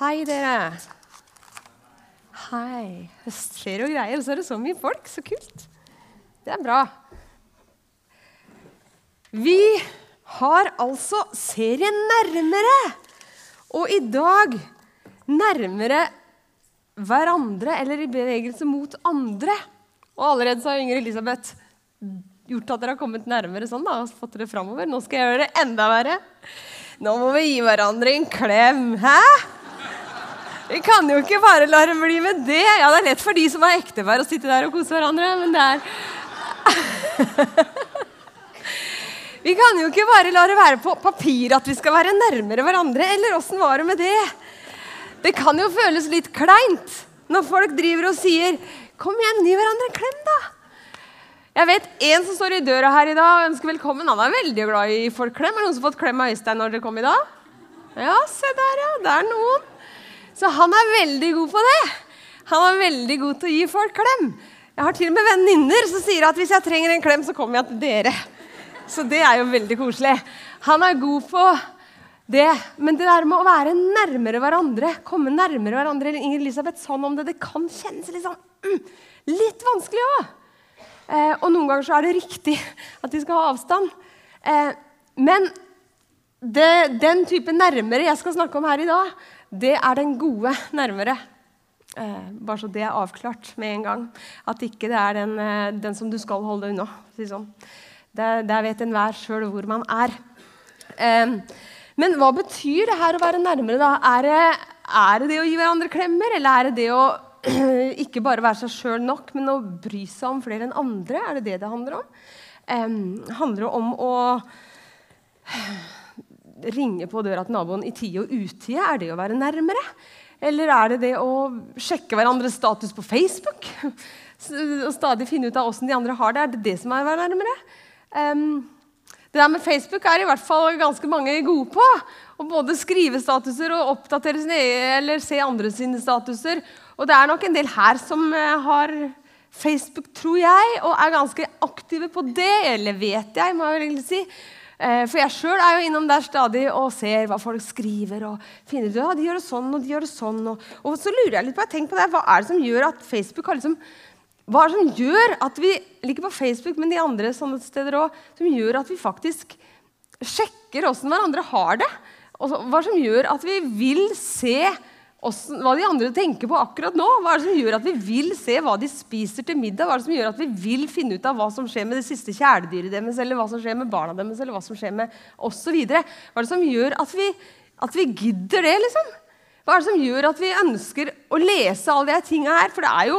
Hei, dere. Hei. Skjer jo greier, og så er det så mye folk. Så kult. Det er bra. Vi har altså serien Nærmere. Og i dag nærmere hverandre, eller i bevegelse mot andre. Og allerede så har Inger Elisabeth gjort at dere har kommet nærmere sånn da, og fått dere framover. Nå skal jeg gjøre det enda verre. Nå må vi gi hverandre en klem. Hæ? Vi kan jo ikke bare la dem bli med det. Ja, det er lett for de som har ektepar å sitte der og kose hverandre, men det er Vi kan jo ikke bare la det være på papir at vi skal være nærmere hverandre. Eller åssen var det med det? Det kan jo føles litt kleint når folk driver og sier 'Kom igjen, gi hverandre en klem', da. Jeg vet en som står i døra her i dag og ønsker velkommen. Han er veldig glad i folk klem. Er det noen som har fått klem av Øystein når dere kom i dag? Ja, se der, ja. Det er noen. Så han er veldig god på det. Han er veldig god til å gi folk klem. Jeg har til og med venninner som sier at hvis jeg trenger en klem, så kommer jeg til dere. Så det er jo veldig koselig. Han er god på det. Men det der med å være nærmere hverandre, komme nærmere hverandre Inger Elisabeth sa noe om det, det kan kjennes litt, sånn, mm, litt vanskelig òg. Eh, og noen ganger så er det riktig at de skal ha avstand. Eh, men det, den type nærmere jeg skal snakke om her i dag, det er den gode nærmere. Eh, bare så det er avklart med en gang. At ikke det er den, eh, den som du skal holde unna. Si sånn. Der, der vet enhver sjøl hvor man er. Eh, men hva betyr det her å være nærmere? da? Er det, er det det å gi hverandre klemmer, eller er det det å ikke bare være seg sjøl nok, men å bry seg om flere enn andre? Er det det det handler om? Eh, handler det om å ringe på døra til naboen i tide og utide? Er det å være nærmere? Eller er det det å sjekke hverandres status på Facebook? Og stadig finne ut av åssen de andre har det? Er det det som er å være nærmere? Um, det der med Facebook er i hvert fall ganske mange gode på. Å både skrive statuser og oppdatere sine eller se andre sine statuser. Og det er nok en del her som eh, har Facebook, tror jeg, og er ganske aktive på det. Eller vet jeg, må jeg vel egentlig si. Eh, for jeg sjøl er jo innom der stadig og ser hva folk skriver. og finner ut, ja, de gjør det sånn, og de gjør det sånn. Og, og så lurer jeg litt på, jeg tenker på det, Hva er det som gjør at Facebook har liksom hva er det som gjør at vi ikke på Facebook, men de andre sånne steder også, som gjør at vi faktisk sjekker åssen hverandre har det? Og hva som gjør at vi vil se hva de andre tenker på akkurat nå? Hva er det som gjør at vi vil se hva de spiser til middag? Hva er det som gjør at vi vil finne ut av hva som skjer med det siste kjæledyret deres, eller hva som skjer med barna deres, eller hva som skjer med oss osv.? Hva er det som gjør at vi, at vi gidder det, liksom? Hva er det som gjør at vi ønsker å lese alle de tinga her? For det er jo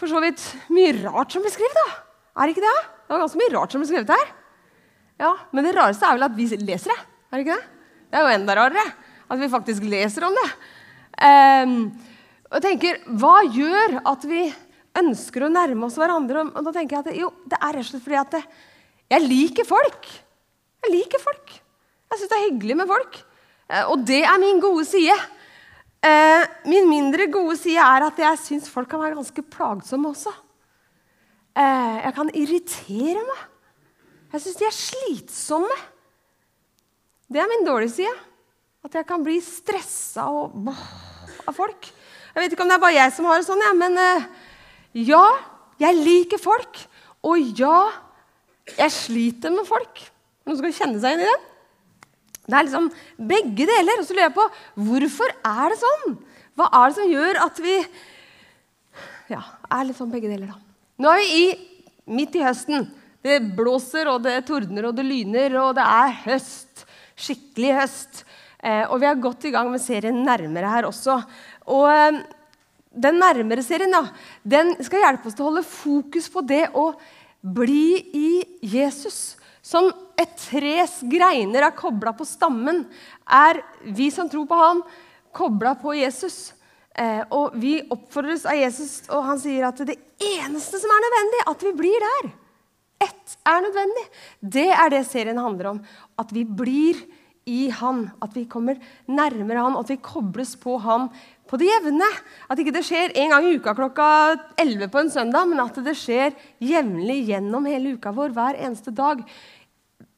for så vidt mye rart som blir skrevet, da. Er det ikke det? Det er ganske mye rart som blir skrevet her. Ja, Men det rareste er vel at vi leser det. Er det ikke det? Det er jo enda rarere at vi faktisk leser om det. Um, og tenker, Hva gjør at vi ønsker å nærme oss hverandre? Og da tenker jeg at jo, Det er rett og slett fordi at det, jeg liker folk. Jeg liker folk. Jeg syns det er hyggelig med folk. Uh, og det er min gode side. Uh, min mindre gode side er at jeg syns folk kan være ganske plagsomme også. Uh, jeg kan irritere meg. Jeg syns de er slitsomme. Det er min dårlige side. At jeg kan bli stressa av folk. Jeg vet ikke om det er bare jeg som har det sånn, ja, men uh, ja, jeg liker folk. Og ja, jeg sliter med folk. Noen skal kjenne seg inn i den? Det er liksom begge deler. Og så lurer jeg på hvorfor er det sånn? Hva er det som gjør at vi ja, er litt sånn begge deler, da? Nå er vi i, midt i høsten. Det blåser, og det tordner, og det lyner, og det er høst. Skikkelig høst. Eh, og vi har gått i gang med serien Nærmere her også. Og eh, den Nærmere-serien da, den skal hjelpe oss til å holde fokus på det å bli i Jesus. Som et tres greiner er kobla på stammen, er vi som tror på ham, kobla på Jesus. Eh, og vi oppfordres av Jesus, og han sier at det eneste som er nødvendig, at vi blir der. Ett er nødvendig. Det er det serien handler om. At vi blir i Han. At vi kommer nærmere Han, at vi kobles på Han på det jevne. At ikke det skjer en gang i uka klokka 11 på en søndag, men at det skjer jevnlig gjennom hele uka vår, hver eneste dag.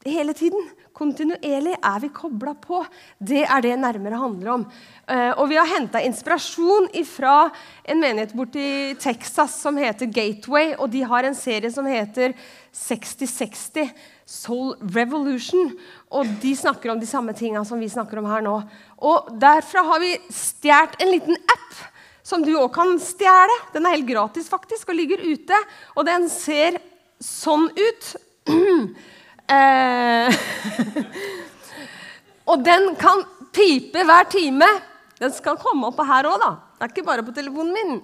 Hele tiden Kontinuerlig er vi kobla på. Det er det nærmere handler om. Eh, og vi har henta inspirasjon fra en menighet borti Texas som heter Gateway. Og de har en serie som heter 6060 Soul Revolution. Og de snakker om de samme tinga som vi snakker om her nå. Og derfra har vi stjålet en liten app som du òg kan stjele. Den er helt gratis faktisk, og ligger ute. Og den ser sånn ut. Eh, og den kan pipe hver time. Den skal komme opp her òg, da. Det er ikke bare på telefonen min.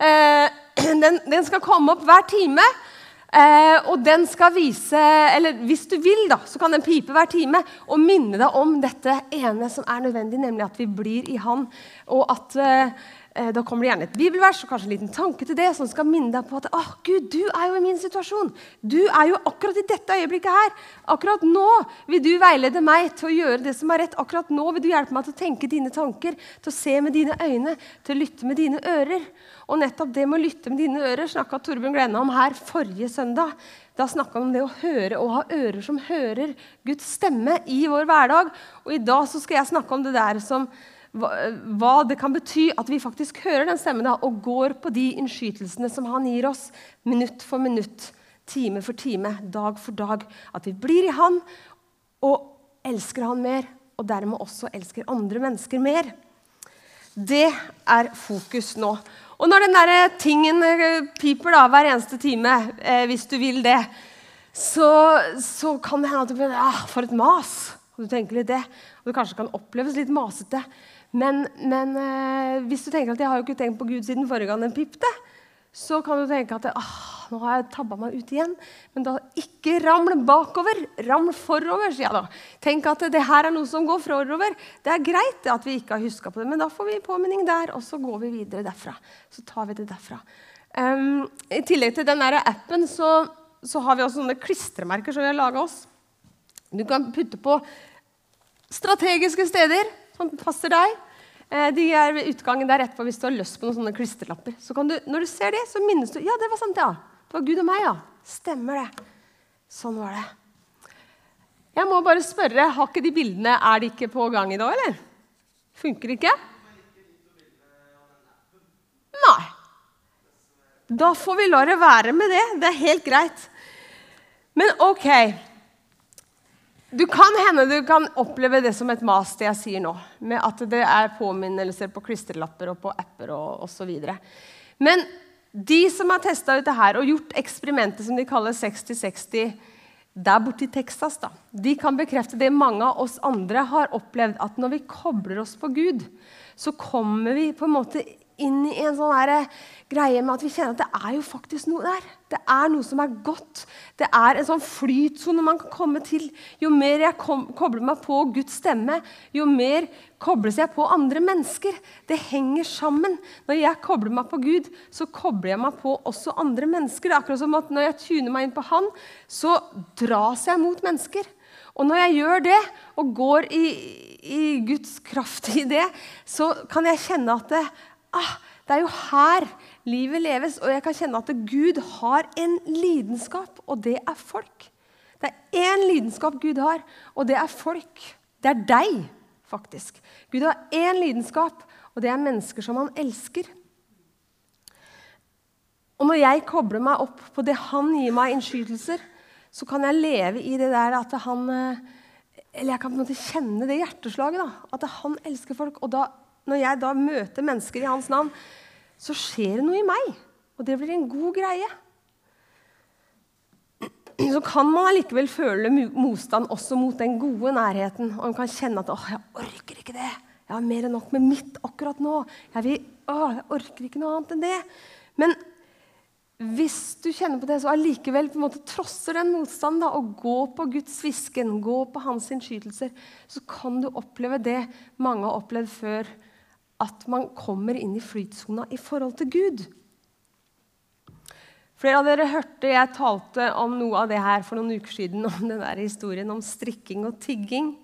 Eh, den, den, skal komme opp hver time. Eh, og den skal vise Eller hvis du vil, da, så kan den pipe hver time og minne deg om dette ene som er nødvendig, nemlig at vi blir i Han. Og at eh, da kommer det gjerne et bibelvers og kanskje en liten tanke til det som skal minne deg på at oh, Gud, du er jo i min situasjon. Du er jo akkurat i dette øyeblikket her. Akkurat nå vil du veilede meg til å gjøre det som er rett. Akkurat nå vil du hjelpe meg til å tenke dine tanker, til å se med dine øyne, til å lytte med dine ører. Og nettopp det med å lytte med dine ører snakka Torbjørn Glenna om her forrige søndag. Da snakka han om det å høre og ha ører som hører Guds stemme i vår hverdag. Og i dag så skal jeg snakke om det der som hva, det kan bety at vi faktisk hører den stemmen og går på de innskytelsene som han gir oss, minutt for minutt, time for time, dag for dag. At vi blir i han og elsker han mer, og dermed også elsker andre mennesker mer. Det er fokus nå. Og når den der tingen eh, piper da, hver eneste time, eh, hvis du vil det, så, så, kan det hende at du blir ah, For et mas! Og du tenker litt det. Og det kanskje kan oppleves litt masete. Men, men eh, hvis du tenker at jeg har jo ikke tenkt på Gud siden forrige gang den pipte, så kan du tenke at ah, nå har jeg tabba meg ut igjen. Men da ikke raml bakover, raml forover, sier jeg da. Tenk at det her er noe som går forover. Det er greit at vi ikke har huska på det, men da får vi påminning der, og så går vi videre derfra. Så tar vi det derfra. Um, I tillegg til den der appen så, så har vi også sånne klistremerker som vi har laga oss. Du kan putte på strategiske steder som passer deg. Eh, de er ved utgangen der etterpå hvis du har lyst på noen sånne klisterlapper. Så du, når du ser de, så minnes du ja, det var sant, ja. Det var Gud og meg, ja. Stemmer det. Sånn var det. Jeg må bare spørre, har ikke de bildene, Er de ikke på gang i dag, eller? Funker det ikke? Nei. Da får vi la det være med det. Det er helt greit. Men OK. Du kan hende du kan oppleve det som et mas, det jeg sier nå. Med at det er påminnelser på klistrelapper og på apper og osv. Men de som har testa ut det her og gjort eksperimentet som de kaller 60-60 der borte i Texas, da, de kan bekrefte det mange av oss andre har opplevd. At når vi kobler oss på Gud, så kommer vi på en måte inn i en sånn greie med at vi kjenner at det er jo faktisk noe der. Det er noe som er godt. Det er en sånn flytsone man kan komme til. Jo mer jeg kobler meg på Guds stemme, jo mer kobles jeg på andre mennesker. Det henger sammen. Når jeg kobler meg på Gud, så kobler jeg meg på også andre mennesker. Det er akkurat som at Når jeg tuner meg inn på Han, så dras jeg mot mennesker. Og når jeg gjør det, og går i, i Guds kraft i det, så kan jeg kjenne at det, ah, det er jo her livet leves. Og jeg kan kjenne at Gud har en lidenskap, og det er folk. Det er én lidenskap Gud har, og det er folk. Det er deg, faktisk. Gud har én lidenskap, og det er mennesker som han elsker. Og når jeg kobler meg opp på det han gir meg innskytelser, så kan jeg leve i det der at han eh, Eller jeg kan på en måte kjenne det hjerteslaget. da, At han elsker folk. Og da når jeg da møter mennesker i hans navn, så skjer det noe i meg. Og det blir en god greie. Så kan man allikevel føle motstand også mot den gode nærheten. Og man kan kjenne at 'Å, jeg orker ikke det. Jeg har mer enn nok med mitt akkurat nå.' Jeg, vil, å, jeg orker ikke noe annet enn det. Men hvis du kjenner på det, så allikevel på en måte trosser den motstanden da, og går på Guds hvisken, går på hans innskytelser, så kan du oppleve det mange har opplevd før at man kommer inn i flytsona i forhold til Gud. Flere av dere hørte jeg talte om noe av det her for noen uker siden, om den der historien om strikking og tigging.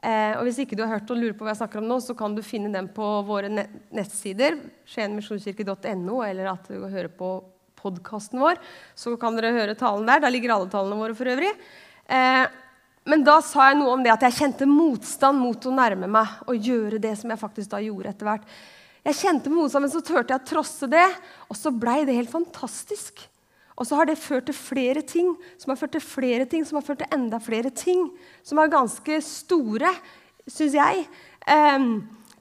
Eh, og Hvis ikke du har hørt og lurer på hva jeg snakker om nå, så kan du finne den på våre nettsider, skienmisjonskirke.no, eller at du hører på podkasten vår. Så kan dere høre talen der. Der ligger alle talene våre for øvrig. Eh, Men da sa jeg noe om det at jeg kjente motstand mot å nærme meg og gjøre det som jeg faktisk da gjorde etter hvert. Jeg kjente motstand, men så turte jeg å trosse det, og så blei det helt fantastisk. Og så har det ført til flere ting, som har ført til flere ting, som har ført til enda flere ting. Som er ganske store, syns jeg. Um,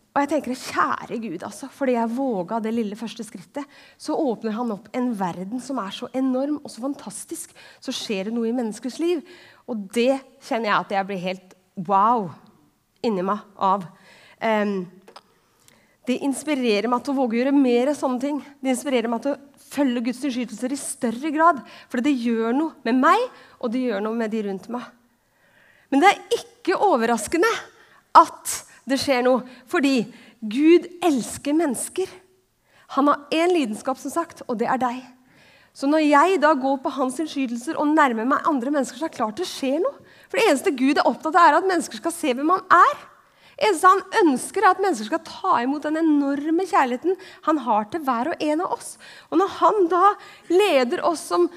og jeg tenker, kjære Gud, altså, fordi jeg våga det lille første skrittet, så åpner han opp en verden som er så enorm og så fantastisk. Så skjer det noe i menneskers liv. Og det kjenner jeg at jeg blir helt wow inni meg av. Det inspirerer meg til å våge å gjøre mer av sånne ting. Det inspirerer meg til å følge Guds innskytelser i større grad. For det gjør noe med meg, og det gjør noe med de rundt meg. Men det er ikke overraskende at det skjer noe, fordi Gud elsker mennesker. Han har én lidenskap, som sagt, og det er deg. Så når jeg da går på hans innskytelser og nærmer meg andre mennesker, så er det klart det skjer noe. For det eneste Gud er opptatt av, er at mennesker skal se hvem han er eneste han ønsker, er at mennesker skal ta imot den enorme kjærligheten han har til hver og en av oss. Og når han da leder oss som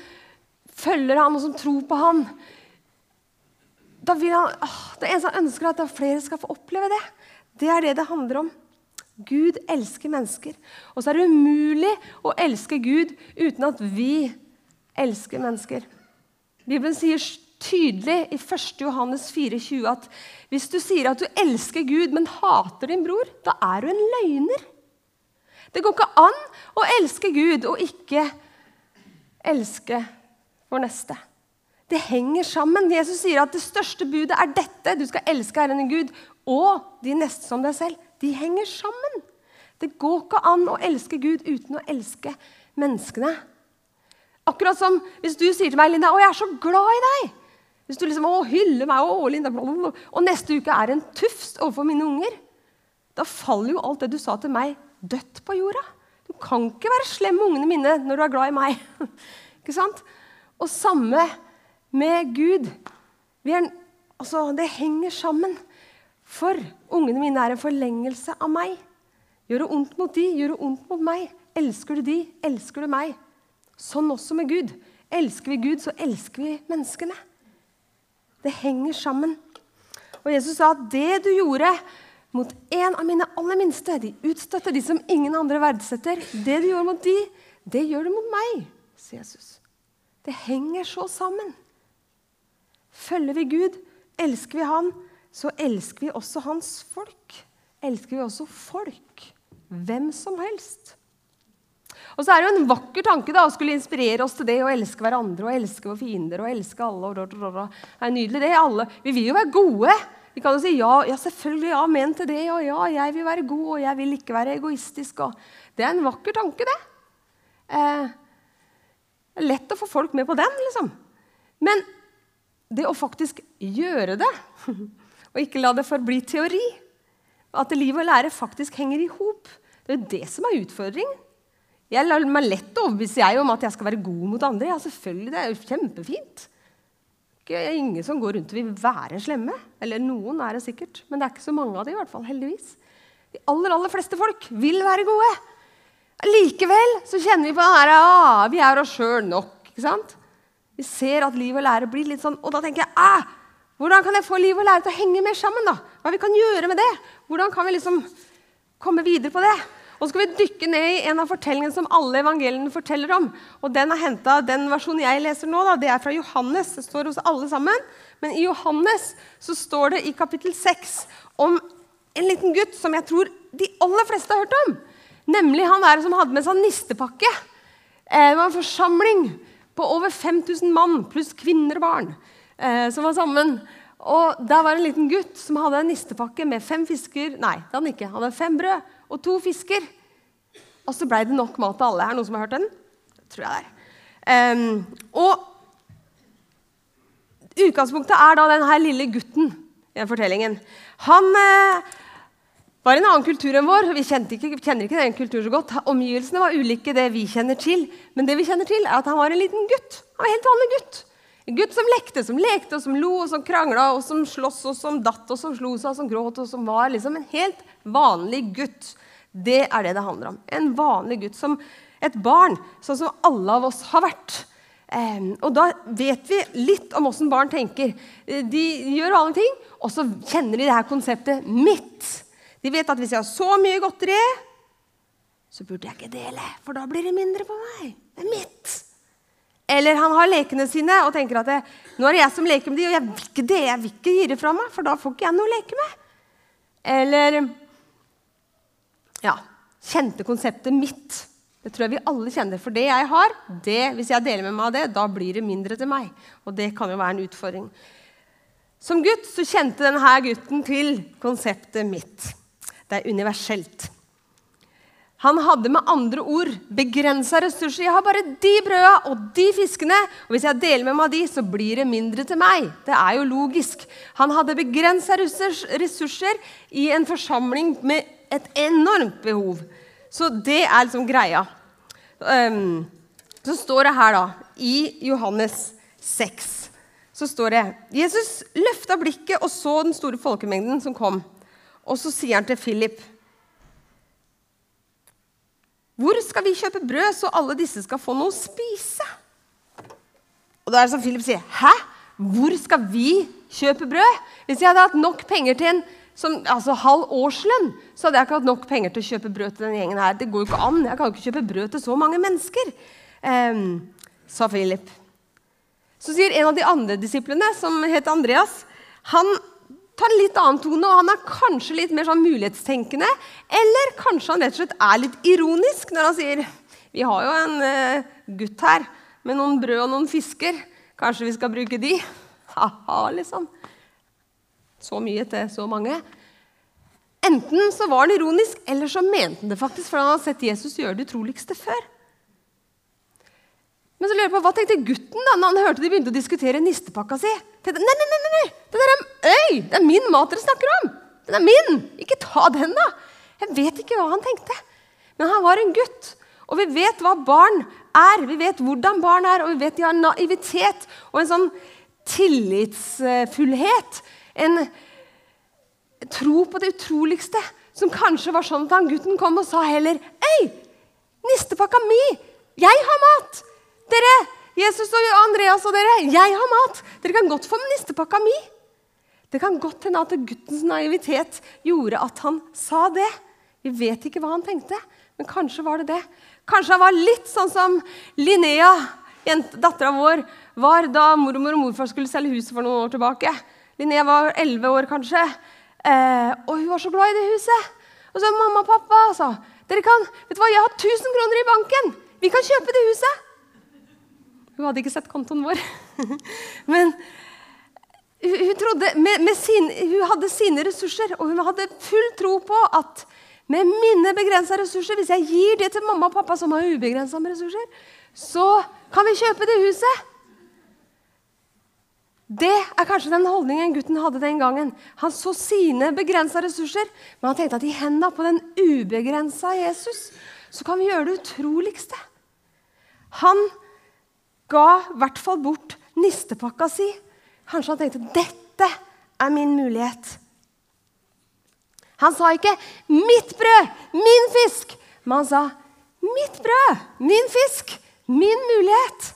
følger ham og som tror på ham, da vil han, åh, Det eneste han ønsker, er at flere skal få oppleve det. Det er det det handler om. Gud elsker mennesker. Og så er det umulig å elske Gud uten at vi elsker mennesker. Bibelen sier tydelig i 1. Johannes 4,20 at hvis du sier at du elsker Gud, men hater din bror, da er du en løgner. Det går ikke an å elske Gud og ikke elske vår neste. Det henger sammen. Jesus sier at det største budet er dette. Du skal elske Herren din Gud og de neste som deg selv. De henger sammen. Det går ikke an å elske Gud uten å elske menneskene. Akkurat som hvis du sier til meg, Linda, 'Å, jeg er så glad i deg'. Hvis du liksom å, hyller meg 'Å, Linda, og neste uke er en tufs overfor mine unger, da faller jo alt det du sa til meg, dødt på jorda. Du kan ikke være slem med ungene mine når du er glad i meg. ikke sant? Og samme med Gud. Er, altså, det henger sammen. For ungene mine er en forlengelse av meg. Gjør det ondt mot de, gjør det ondt mot meg. Elsker du de, elsker du meg. Sånn også med Gud. Elsker vi Gud, så elsker vi menneskene. Det henger sammen. Og Jesus sa at det du gjorde mot en av mine aller minste, de utstøtte, de som ingen andre verdsetter, det du gjorde mot de, det gjør du mot meg, sier Jesus. Det henger så sammen. Følger vi Gud, elsker vi Han, så elsker vi også Hans folk. Elsker vi også folk. Hvem som helst. Og så er det jo en vakker tanke da, å skulle inspirere oss til det å elske hverandre og elske våre fiender og elske alle. Og det er nydelig, det. Alle. Vi vil jo være gode. Vi kan jo si ja, ja selvfølgelig, ja, men til det. Ja, ja, jeg vil være god, og jeg vil ikke være egoistisk. Og det er en vakker tanke, det. Eh, det er lett å få folk med på den, liksom. Men det å faktisk gjøre det, og ikke la det forbli teori, at liv og lære faktisk henger i hop, det er jo det som er utfordringen. Jeg lar meg lett overbevise jeg om at jeg skal være god mot andre. Ja, selvfølgelig, Det er jo kjempefint. Det er ingen som går rundt og vil være slemme. Eller noen er det sikkert, men det er ikke så mange av dem, i hvert fall, heldigvis. De aller, aller fleste folk vil være gode. Likevel så kjenner vi på den her, ah, vi er oss sjøl nok. ikke sant? Vi ser at liv og lære blir litt sånn, og da tenker jeg ah, hvordan kan jeg få liv og lære til å henge mer sammen? da? Hva vi kan gjøre med det? Hvordan kan vi liksom komme videre på det? Og så skal vi dykke ned i en av fortellingene som alle evangeliene forteller om. Og Den er hentet, den versjonen jeg leser nå, da, det er fra Johannes. Det står hos alle sammen. Men i Johannes så står det i kapittel 6 om en liten gutt som jeg tror de aller fleste har hørt om. Nemlig han der som hadde med seg nistepakke. Eh, det var en forsamling på over 5000 mann pluss kvinner og barn eh, som var sammen. Og Der var en liten gutt som hadde en nistepakke med fem fisker Nei, det hadde han ikke. Han hadde fem brød og to fisker. Og så blei det nok mat til alle. Er det noen som har hørt den? Det tror jeg det er. Um, og utgangspunktet er da denne lille gutten i den fortellingen. Han eh, var i en annen kultur enn vår. Vi ikke, kjenner ikke den kulturen så godt. Omgivelsene var ulike det vi kjenner til. Men det vi kjenner til er at han var en liten gutt. Han var en helt vanlig gutt. En gutt som lekte, som lekte, og som lo, og som krangla, og som sloss, og som datt, og som slo seg, og som gråt, og som var liksom en helt vanlig gutt. Det er det det handler om. En vanlig gutt. Som et barn, sånn som alle av oss har vært. Um, og da vet vi litt om åssen barn tenker. De gjør alle ting, og så kjenner de det her konseptet mitt. De vet at hvis jeg har så mye godteri, så burde jeg ikke dele, for da blir det mindre på meg. Det er mitt. Eller han har lekene sine og tenker at det, nå er det jeg som leker med de, og jeg vil ikke det, jeg vil ikke gi det fra meg, for da får ikke jeg noe å leke med. Eller ja, kjente konseptet mitt. Det tror jeg vi alle kjenner. For det jeg har, det, hvis jeg deler med meg av det, da blir det mindre til meg. Og det kan jo være en utfordring. Som gutt så kjente denne gutten til konseptet mitt. Det er universelt. Han hadde med andre ord begrensa ressurser. Jeg har bare de brøda og de fiskene. Og hvis jeg deler med meg de, så blir det mindre til meg. Det er jo logisk. Han hadde begrensa ressurser i en forsamling med et enormt behov. Så det er liksom greia. Um, så står det her, da, i Johannes 6, så står det Jesus løfta blikket og så den store folkemengden som kom. Og så sier han til Philip hvor skal vi kjøpe brød så alle disse skal få noe å spise? Og da er det som Philip sier, hæ? Hvor skal vi kjøpe brød? Hvis jeg hadde hatt nok penger til en som, altså halv årslønn, så hadde jeg ikke hatt nok penger til å kjøpe brød til denne gjengen her. Det går jo ikke an. Jeg kan jo ikke kjøpe brød til så mange mennesker, um, sa Philip. Så sier en av de andre disiplene, som het Andreas, han tar en litt annen tone, og han er kanskje litt mer sånn mulighetstenkende. Eller kanskje han rett og slett er litt ironisk når han sier vi har jo en uh, gutt her med noen brød og noen fisker. Kanskje vi skal bruke de? Ha-ha, liksom. Så mye til så mange. Enten så var han ironisk, eller så mente han det faktisk, for han hadde sett Jesus gjøre det utroligste før. Men så lurer jeg på, hva tenkte gutten da når han hørte de begynte å diskutere nistepakka si? Nei, nei, nei, nei, det, der er, øy, det er min mat dere snakker om! Den er min! Ikke ta den, da! Jeg vet ikke hva han tenkte. Men han var en gutt. Og vi vet hva barn er. Vi vet hvordan barn er, og vi vet de har naivitet og en sånn tillitsfullhet. En tro på det utroligste. Som kanskje var sånn at han gutten kom og sa heller Ei, nistepakka mi! Jeg har mat! Dere, Jesus og Andreas og dere, jeg har mat! Dere kan godt få nistepakka mi. Det kan godt hende at guttens naivitet gjorde at han sa det. Vi vet ikke hva han tenkte, men kanskje var det det. Kanskje han var litt sånn som Linnea, dattera vår, var da mormor og morfar skulle selge huset for noen år tilbake. Linnea var elleve år, kanskje, eh, og hun var så glad i det huset. Og så mamma og pappa sa dere kan, vet du hva, jeg har 1000 kroner i banken. Vi kan kjøpe det huset. Hun hadde ikke sett kontoen vår. Men hun, trodde, med, med sin, hun hadde sine ressurser, og hun hadde full tro på at med mine begrensa ressurser, hvis jeg gir det til mamma og pappa, som har ubegrensa med ressurser, så kan vi kjøpe det huset. Det er kanskje den holdningen gutten hadde den gangen. Han så sine begrensa ressurser, men han tenkte at i hendene på den ubegrensa Jesus så kan vi gjøre det utroligste. Han ga i hvert fall bort nistepakka si. Kanskje han tenkte dette er min mulighet. Han sa ikke 'mitt brød, min fisk', men han sa 'mitt brød, min fisk, min mulighet'.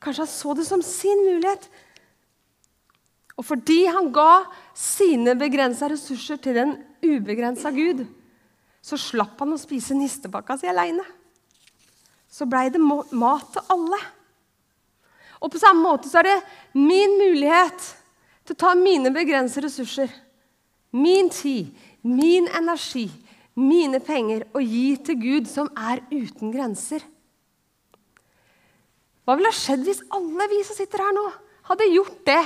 Kanskje han så det som sin mulighet. Og fordi han ga sine begrensa ressurser til den ubegrensa Gud, så slapp han å spise nistepakka si aleine. Så blei det mat til alle. Og på samme måte så er det min mulighet til å ta mine begrensede ressurser, min tid, min energi, mine penger og gi til Gud, som er uten grenser. Hva ville skjedd hvis alle vi som sitter her nå, hadde gjort det,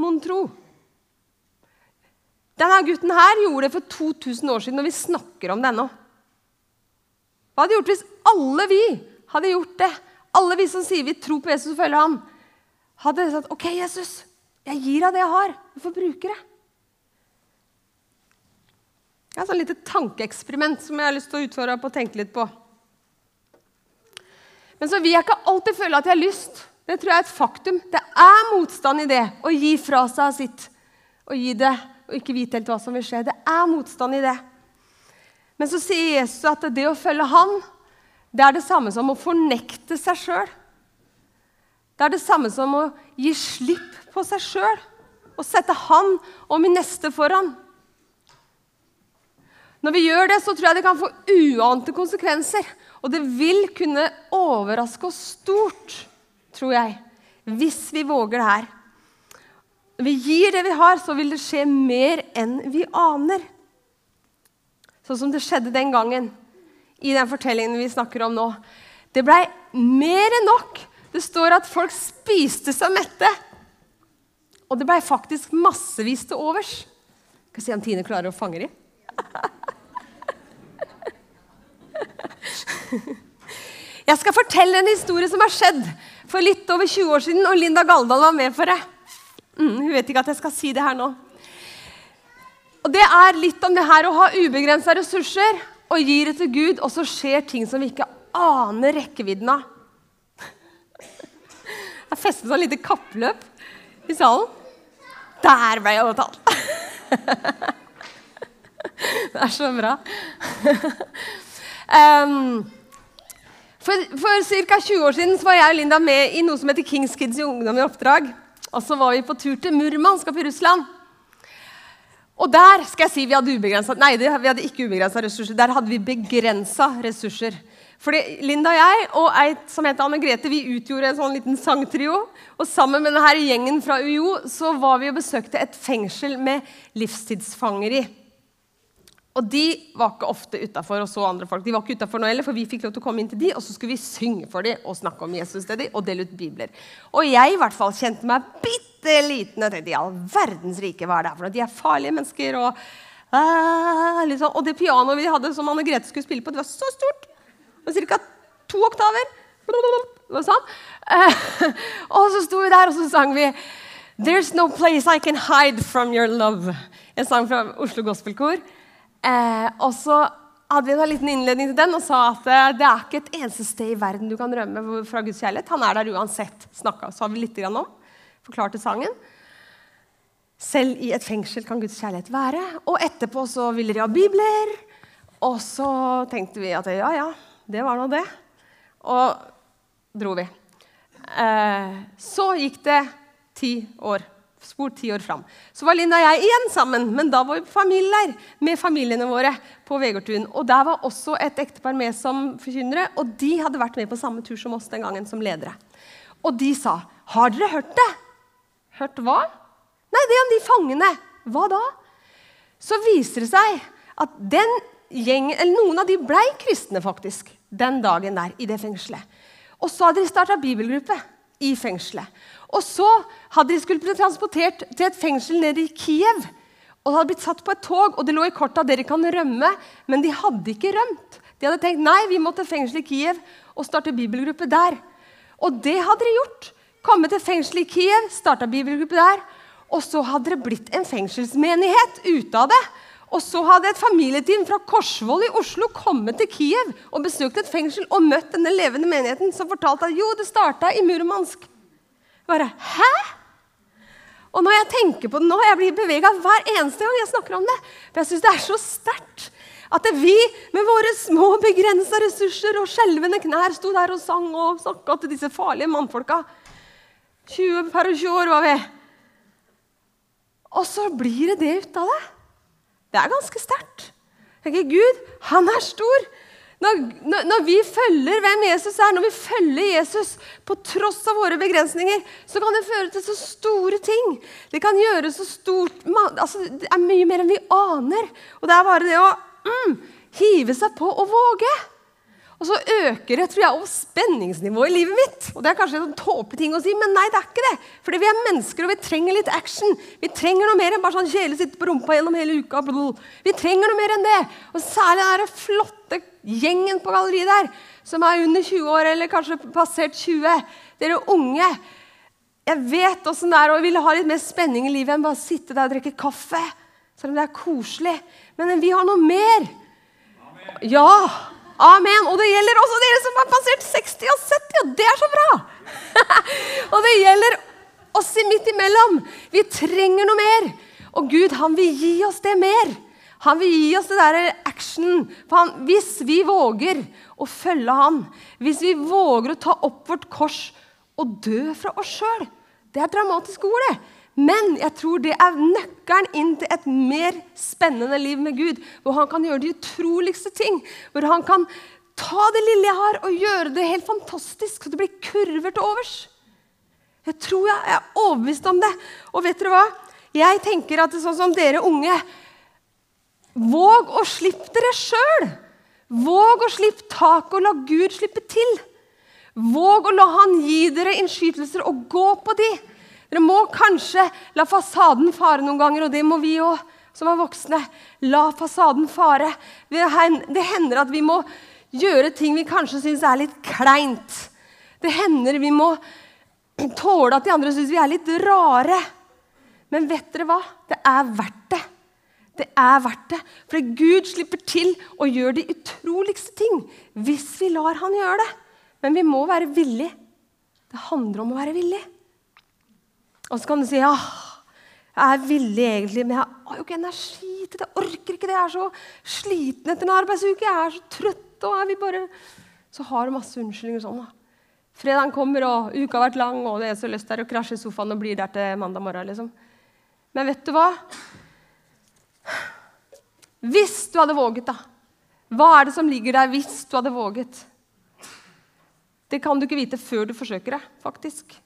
mon tro? Denne gutten her gjorde det for 2000 år siden, og vi snakker om det ennå. Hva hadde gjort hvis alle vi hadde gjort det? Alle vi som sier vi tror på Jesus og følger ham, hadde sagt OK, Jesus, jeg gir deg det jeg har. Du får bruke det. Jeg har et sånn lite tankeeksperiment som jeg har lyst til å utfordre på å tenke litt på. Men så vil jeg ikke alltid føle at jeg har lyst. Det tror jeg er et faktum. Det er motstand i det å gi fra seg sitt og gi det og ikke vite helt hva som vil skje. Det er motstand i det. Men så sier Jesus at det å følge Han, det er det samme som å fornekte seg sjøl. Det er det samme som å gi slipp på seg sjøl og sette han og min neste foran. Når vi gjør det, så tror jeg det kan få uante konsekvenser. Og det vil kunne overraske oss stort, tror jeg, hvis vi våger det her. Når vi gir det vi har, så vil det skje mer enn vi aner. Sånn som det skjedde den gangen i den fortellingen vi snakker om nå. Det blei mer enn nok. Det står at folk spiste seg mette. Og det blei faktisk massevis til overs. Skal se om Tine klarer å fange dem. Jeg skal fortelle en historie som har skjedd for litt over 20 år siden, og Linda Galdal var med for det. Mm, hun vet ikke at jeg skal si det her nå. Og Det er litt om det her å ha ubegrensa ressurser og gi det til Gud, og så skjer ting som vi ikke aner rekkevidden av. Det er festet et lite kappløp i salen. Der ble jeg overtalt! Det er så bra. For for ca. 20 år siden var jeg og Linda med i noe som heter Kings Kids i Ungdom i oppdrag. Og så var vi på tur til Murmansk i Russland. Og der skal jeg si vi hadde ubegrensa ubegrensa ressurser. Der hadde vi begrensa ressurser. Fordi Linda og jeg og ei som heter Anne Grete, vi utgjorde en sånn liten sangtrio. Og sammen med denne gjengen fra UiO så var vi og besøkte et fengsel med livstidsfanger i. Og de var ikke ofte utafor og så andre folk. De var ikke utenfor nå heller, for vi fikk lov til å komme inn til de, og så skulle vi synge for dem og snakke om Jesus til dem og dele ut bibler. Og jeg i hvert fall kjente meg bitte liten. og tenkte, ja, verdens rike, hva er det her for noe? De er farlige mennesker. Og, uh, liksom. og det pianoet vi hadde som Anne Grete skulle spille på, det var så stort. Ca. to oktaver. Og, sånn. uh, og så sto vi der, og så sang vi There's no place I can hide from your love. En sang fra Oslo Gospelkor. Eh, og så hadde vi en liten innledning til den og sa at eh, det er ikke et eneste sted i verden du kan rømme fra Guds kjærlighet. Han er der uansett. Snakka har vi litt om. Forklarte sangen. Selv i et fengsel kan Guds kjærlighet være. Og etterpå så ville de ha bibler. Og så tenkte vi at ja, ja, det var nå det. Og dro vi. Eh, så gikk det ti år spor ti år fram. Så var Linda og jeg igjen sammen, men da var vi familier med familiene våre. på Vegårtun. Og Der var også et ektepar med som forkynnere, og de hadde vært med på samme tur som oss den gangen som ledere. Og de sa, 'Har dere hørt det?' Hørt hva? Nei, det om de fangene. Hva da? Så viser det seg at den gjengen, eller noen av de blei kristne faktisk den dagen der i det fengselet. Og så hadde de starta bibelgruppe i fengselet. Og så hadde de skulle bli transportert til et fengsel nede i Kiev. Og hadde blitt satt på et tog, og det lå i kortet at dere kan rømme. Men de hadde ikke rømt. De hadde tenkt nei, vi må til fengselet i Kiev og starte bibelgruppe der. Og det hadde de gjort. Kommet til fengselet i Kiev, starta bibelgruppe der. Og så hadde det blitt en fengselsmenighet ute av det. Og så hadde et familieteam fra Korsvoll i Oslo kommet til Kiev og besøkt et fengsel og møtt denne levende menigheten som fortalte at jo, det starta i Murmansk. Bare Hæ? Og når jeg tenker på det nå, jeg blir bevega hver eneste gang jeg snakker om det. For jeg syns det er så sterkt at vi med våre små, begrensa ressurser og skjelvende knær sto der og sang og snakka til disse farlige mannfolka. 20 per 20 år var vi. Og så blir det det ut av det. Det er ganske sterkt. Gud, han er stor. Når, når, når, vi følger hvem Jesus er, når vi følger Jesus på tross av våre begrensninger, så kan det føre til så store ting. Det kan gjøre så stort altså, Det er mye mer enn vi aner. Og det er bare det å mm, hive seg på og våge. Og så øker det tror jeg, også spenningsnivået i livet mitt. Og Det er kanskje en tåpelig ting å si, men nei, det er ikke det. Fordi vi er mennesker, og vi trenger litt action. Vi trenger noe mer enn bare sånn kjele sitte på rumpa gjennom hele uka. Vi trenger noe mer enn det. Og særlig den flotte gjengen på galleriet der, som er under 20 år, eller kanskje passert 20. Dere unge. Jeg vet åssen det er, og jeg vil ha litt mer spenning i livet enn bare sitte der og drikke kaffe. Selv om det er koselig. Men vi har noe mer. Ja. Amen. Og det gjelder også dere som har passert 60 og 70, og det er så bra! og det gjelder oss midt imellom. Vi trenger noe mer. Og Gud, han vil gi oss det mer. Han vil gi oss det der action. Han, hvis vi våger å følge han, hvis vi våger å ta opp vårt kors og dø fra oss sjøl. Det er dramatisk ord, det. Men jeg tror det er nøkkelen inn til et mer spennende liv med Gud. Hvor han kan gjøre de utroligste ting. Hvor han kan ta det lille jeg har, og gjøre det helt fantastisk, så det blir kurver til overs. Jeg tror jeg, er overbevist om det. Og vet dere hva? Jeg tenker at det er sånn som dere unge Våg å slippe dere sjøl. Våg å slippe taket og la Gud slippe til. Våg å la Han gi dere innskytelser og gå på de. Dere må kanskje la fasaden fare noen ganger, og det må vi òg som er voksne. La fasaden fare. Det hender at vi må gjøre ting vi kanskje syns er litt kleint. Det hender vi må tåle at de andre syns vi er litt rare. Men vet dere hva? Det er verdt det. Det er verdt det. For Gud slipper til å gjøre de utroligste ting hvis vi lar Han gjøre det. Men vi må være villige. Det handler om å være villig. Og så kan du si ja, jeg er villig egentlig, men jeg har jo ikke energi til det. Jeg orker ikke det. Jeg er så sliten etter en arbeidsuke. Jeg er så trøtt. og jeg vil bare... Så har du masse unnskyldninger sånn. da. Fredagen kommer, og uka har vært lang, og det er så lyst til å krasje i sofaen og bli der til mandag morgen. liksom. Men vet du hva? Hvis du hadde våget, da. Hva er det som ligger der hvis du hadde våget? Det kan du ikke vite før du forsøker det, faktisk.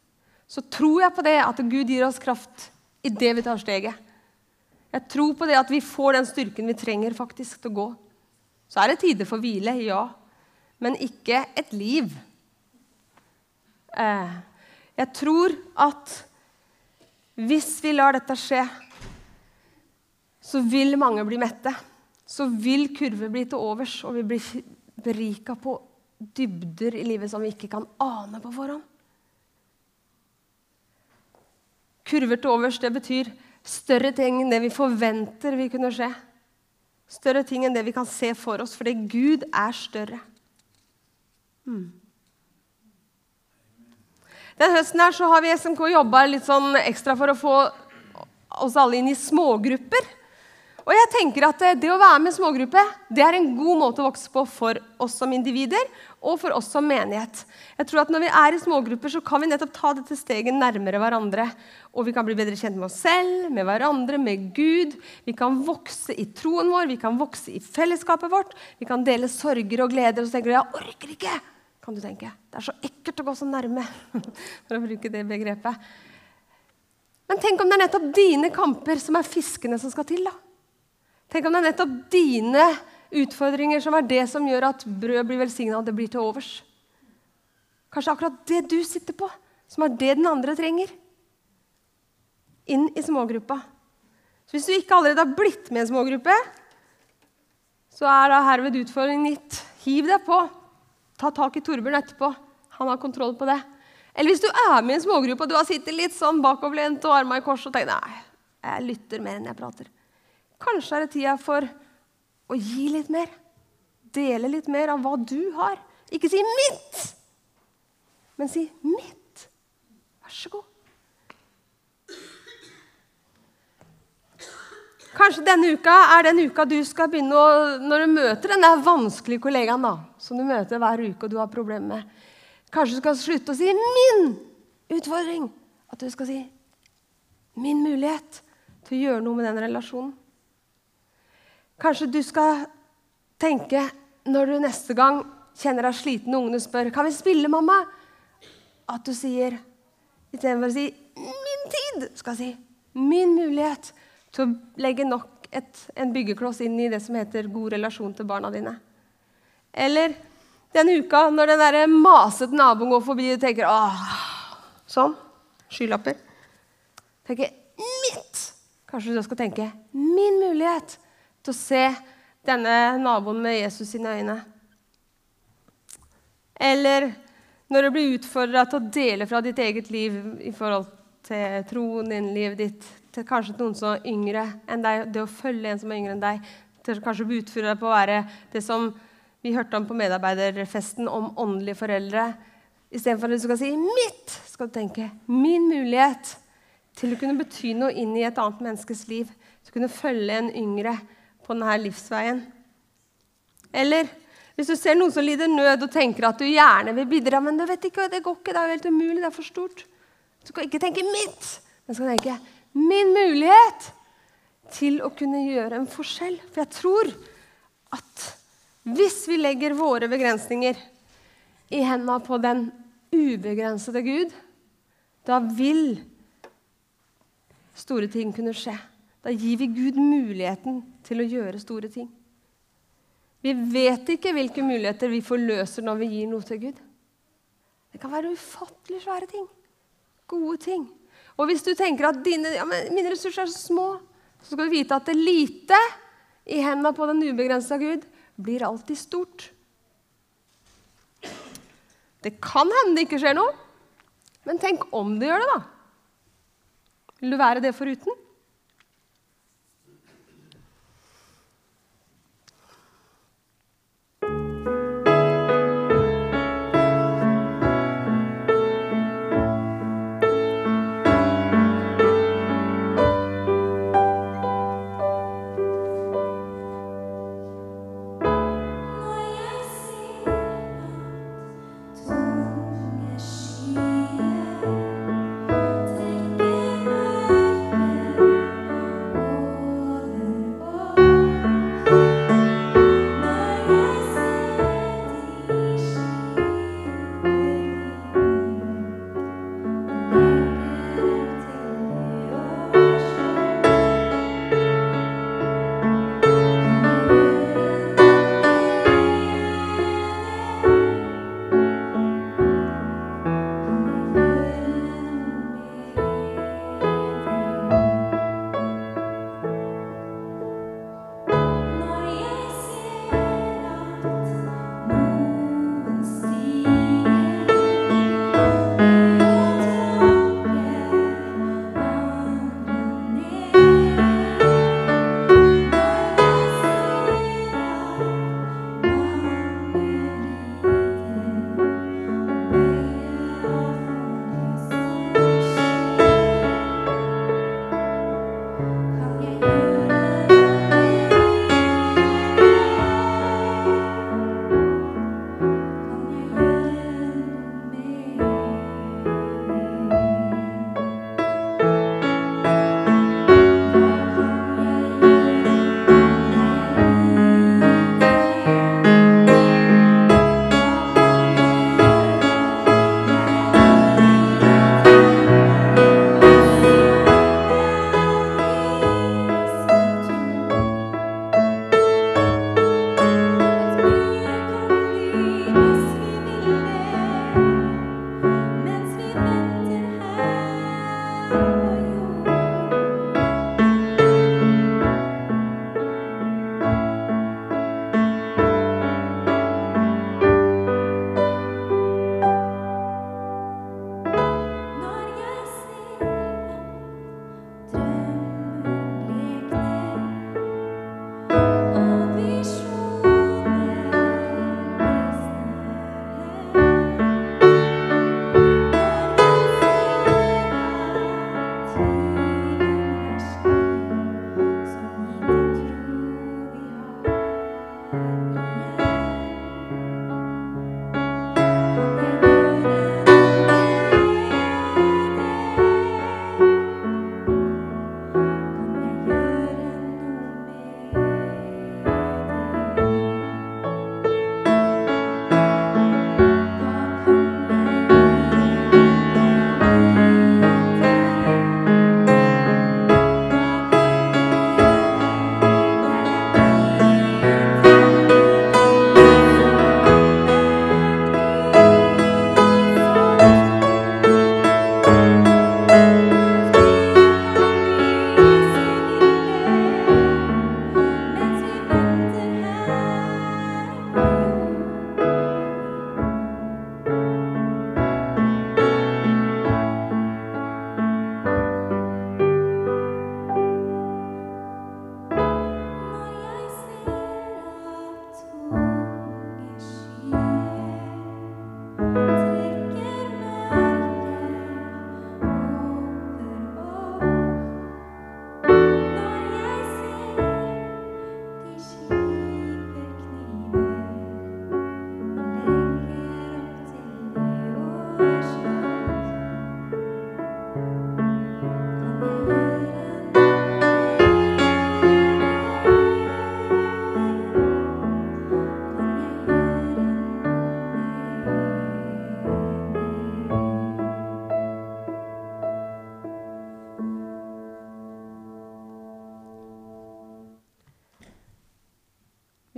Så tror jeg på det at Gud gir oss kraft i det vi tar steget. Jeg tror på det at vi får den styrken vi trenger faktisk til å gå. Så er det tider for hvile, ja. Men ikke et liv. Eh, jeg tror at hvis vi lar dette skje, så vil mange bli mette. Så vil kurver bli til overs, og vi blir berika på dybder i livet som vi ikke kan ane på forhånd. Kurver til overs det betyr større ting enn det vi forventer vil kunne skje. Større ting enn det vi kan se for oss, fordi Gud er større. Hmm. Den høsten her så har vi i SMK jobba litt sånn ekstra for å få oss alle inn i smågrupper. Og jeg tenker at Det å være med i smågruppe det er en god måte å vokse på for oss som individer og for oss som menighet. Jeg tror at Når vi er i smågrupper, så kan vi nettopp ta dette steget nærmere hverandre. Og Vi kan bli bedre kjent med oss selv, med hverandre, med Gud. Vi kan vokse i troen vår, vi kan vokse i fellesskapet vårt. Vi kan dele sorger og gleder. Og så tenker du jeg orker ikke. kan du tenke. Det er så ekkelt å gå så nærme, for å bruke det begrepet. Men tenk om det er nettopp dine kamper som er fiskene som skal til. da. Tenk om det er nettopp dine utfordringer som er det som gjør at brød blir velsigna, og det blir til overs. Kanskje akkurat det du sitter på, som er det den andre trenger. Inn i smågruppa. Så hvis du ikke allerede har blitt med i en smågruppe, så er da herved utfordringen gitt. Hiv deg på. Ta tak i Torbjørn etterpå. Han har kontroll på det. Eller hvis du er med i en smågruppe og du har sittet litt sånn bakoverlent og armene i kors og tenkt nei, jeg lytter mer enn jeg prater. Kanskje er det tida for å gi litt mer. Dele litt mer av hva du har. Ikke si 'mitt', men si 'mitt'. Vær så god. Kanskje denne uka er den uka du skal begynne å Når du møter den der vanskelige kollegaen da, som du møter hver uke og du har problemer med Kanskje du skal slutte å si 'min utfordring'. At du skal si 'min mulighet' til å gjøre noe med den relasjonen. Kanskje du skal tenke når du neste gang kjenner deg sliten og ungene spør kan vi spille, mamma, at du sier istedenfor å si 'min tid', skal si 'min mulighet' til å legge nok et, en byggekloss inn i det som heter god relasjon til barna dine. Eller denne uka når den der masete naboen går forbi og tenker Åh, sånn. Skylapper. Tenker 'mitt'. Kanskje du skal tenke 'min mulighet' til å se denne naboen med Jesus sine øyne. Eller når du blir utfordra til å dele fra ditt eget liv i forhold til troen din, livet ditt, til kanskje noen som er yngre enn deg, det å følge en som er yngre enn deg, til kanskje å bli utfordra på å være det som vi hørte om på medarbeiderfesten, om åndelige foreldre. Istedenfor at du skal si 'mitt', skal du tenke 'min mulighet' til å kunne bety noe inn i et annet menneskes liv. Til å kunne følge en yngre på denne livsveien. Eller Hvis du ser noen som lider nød og tenker at du gjerne vil bidra, men du vet ikke, det går ikke, det er jo helt umulig, det er for stort. Du skal ikke tenke 'mitt', men skal tenke 'min mulighet' til å kunne gjøre en forskjell. For jeg tror at hvis vi legger våre begrensninger i hendene på den ubegrensede Gud, da vil store ting kunne skje. Da gir vi Gud muligheten til å gjøre store ting. Vi vet ikke hvilke muligheter vi forløser når vi gir noe til Gud. Det kan være ufattelig svære ting. Gode ting. Og hvis du tenker at dine, ja, mine ressurser er så små, så skal du vite at det lite i hendene på den ubegrensa Gud blir alltid stort. Det kan hende det ikke skjer noe, men tenk om det gjør det, da. Vil du være det foruten?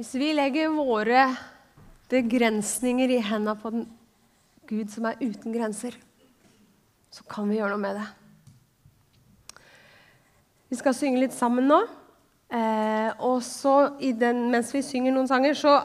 Hvis vi legger våre begrensninger i hendene på den Gud som er uten grenser, så kan vi gjøre noe med det. Vi skal synge litt sammen nå. Eh, og så den, Mens vi synger noen sanger, så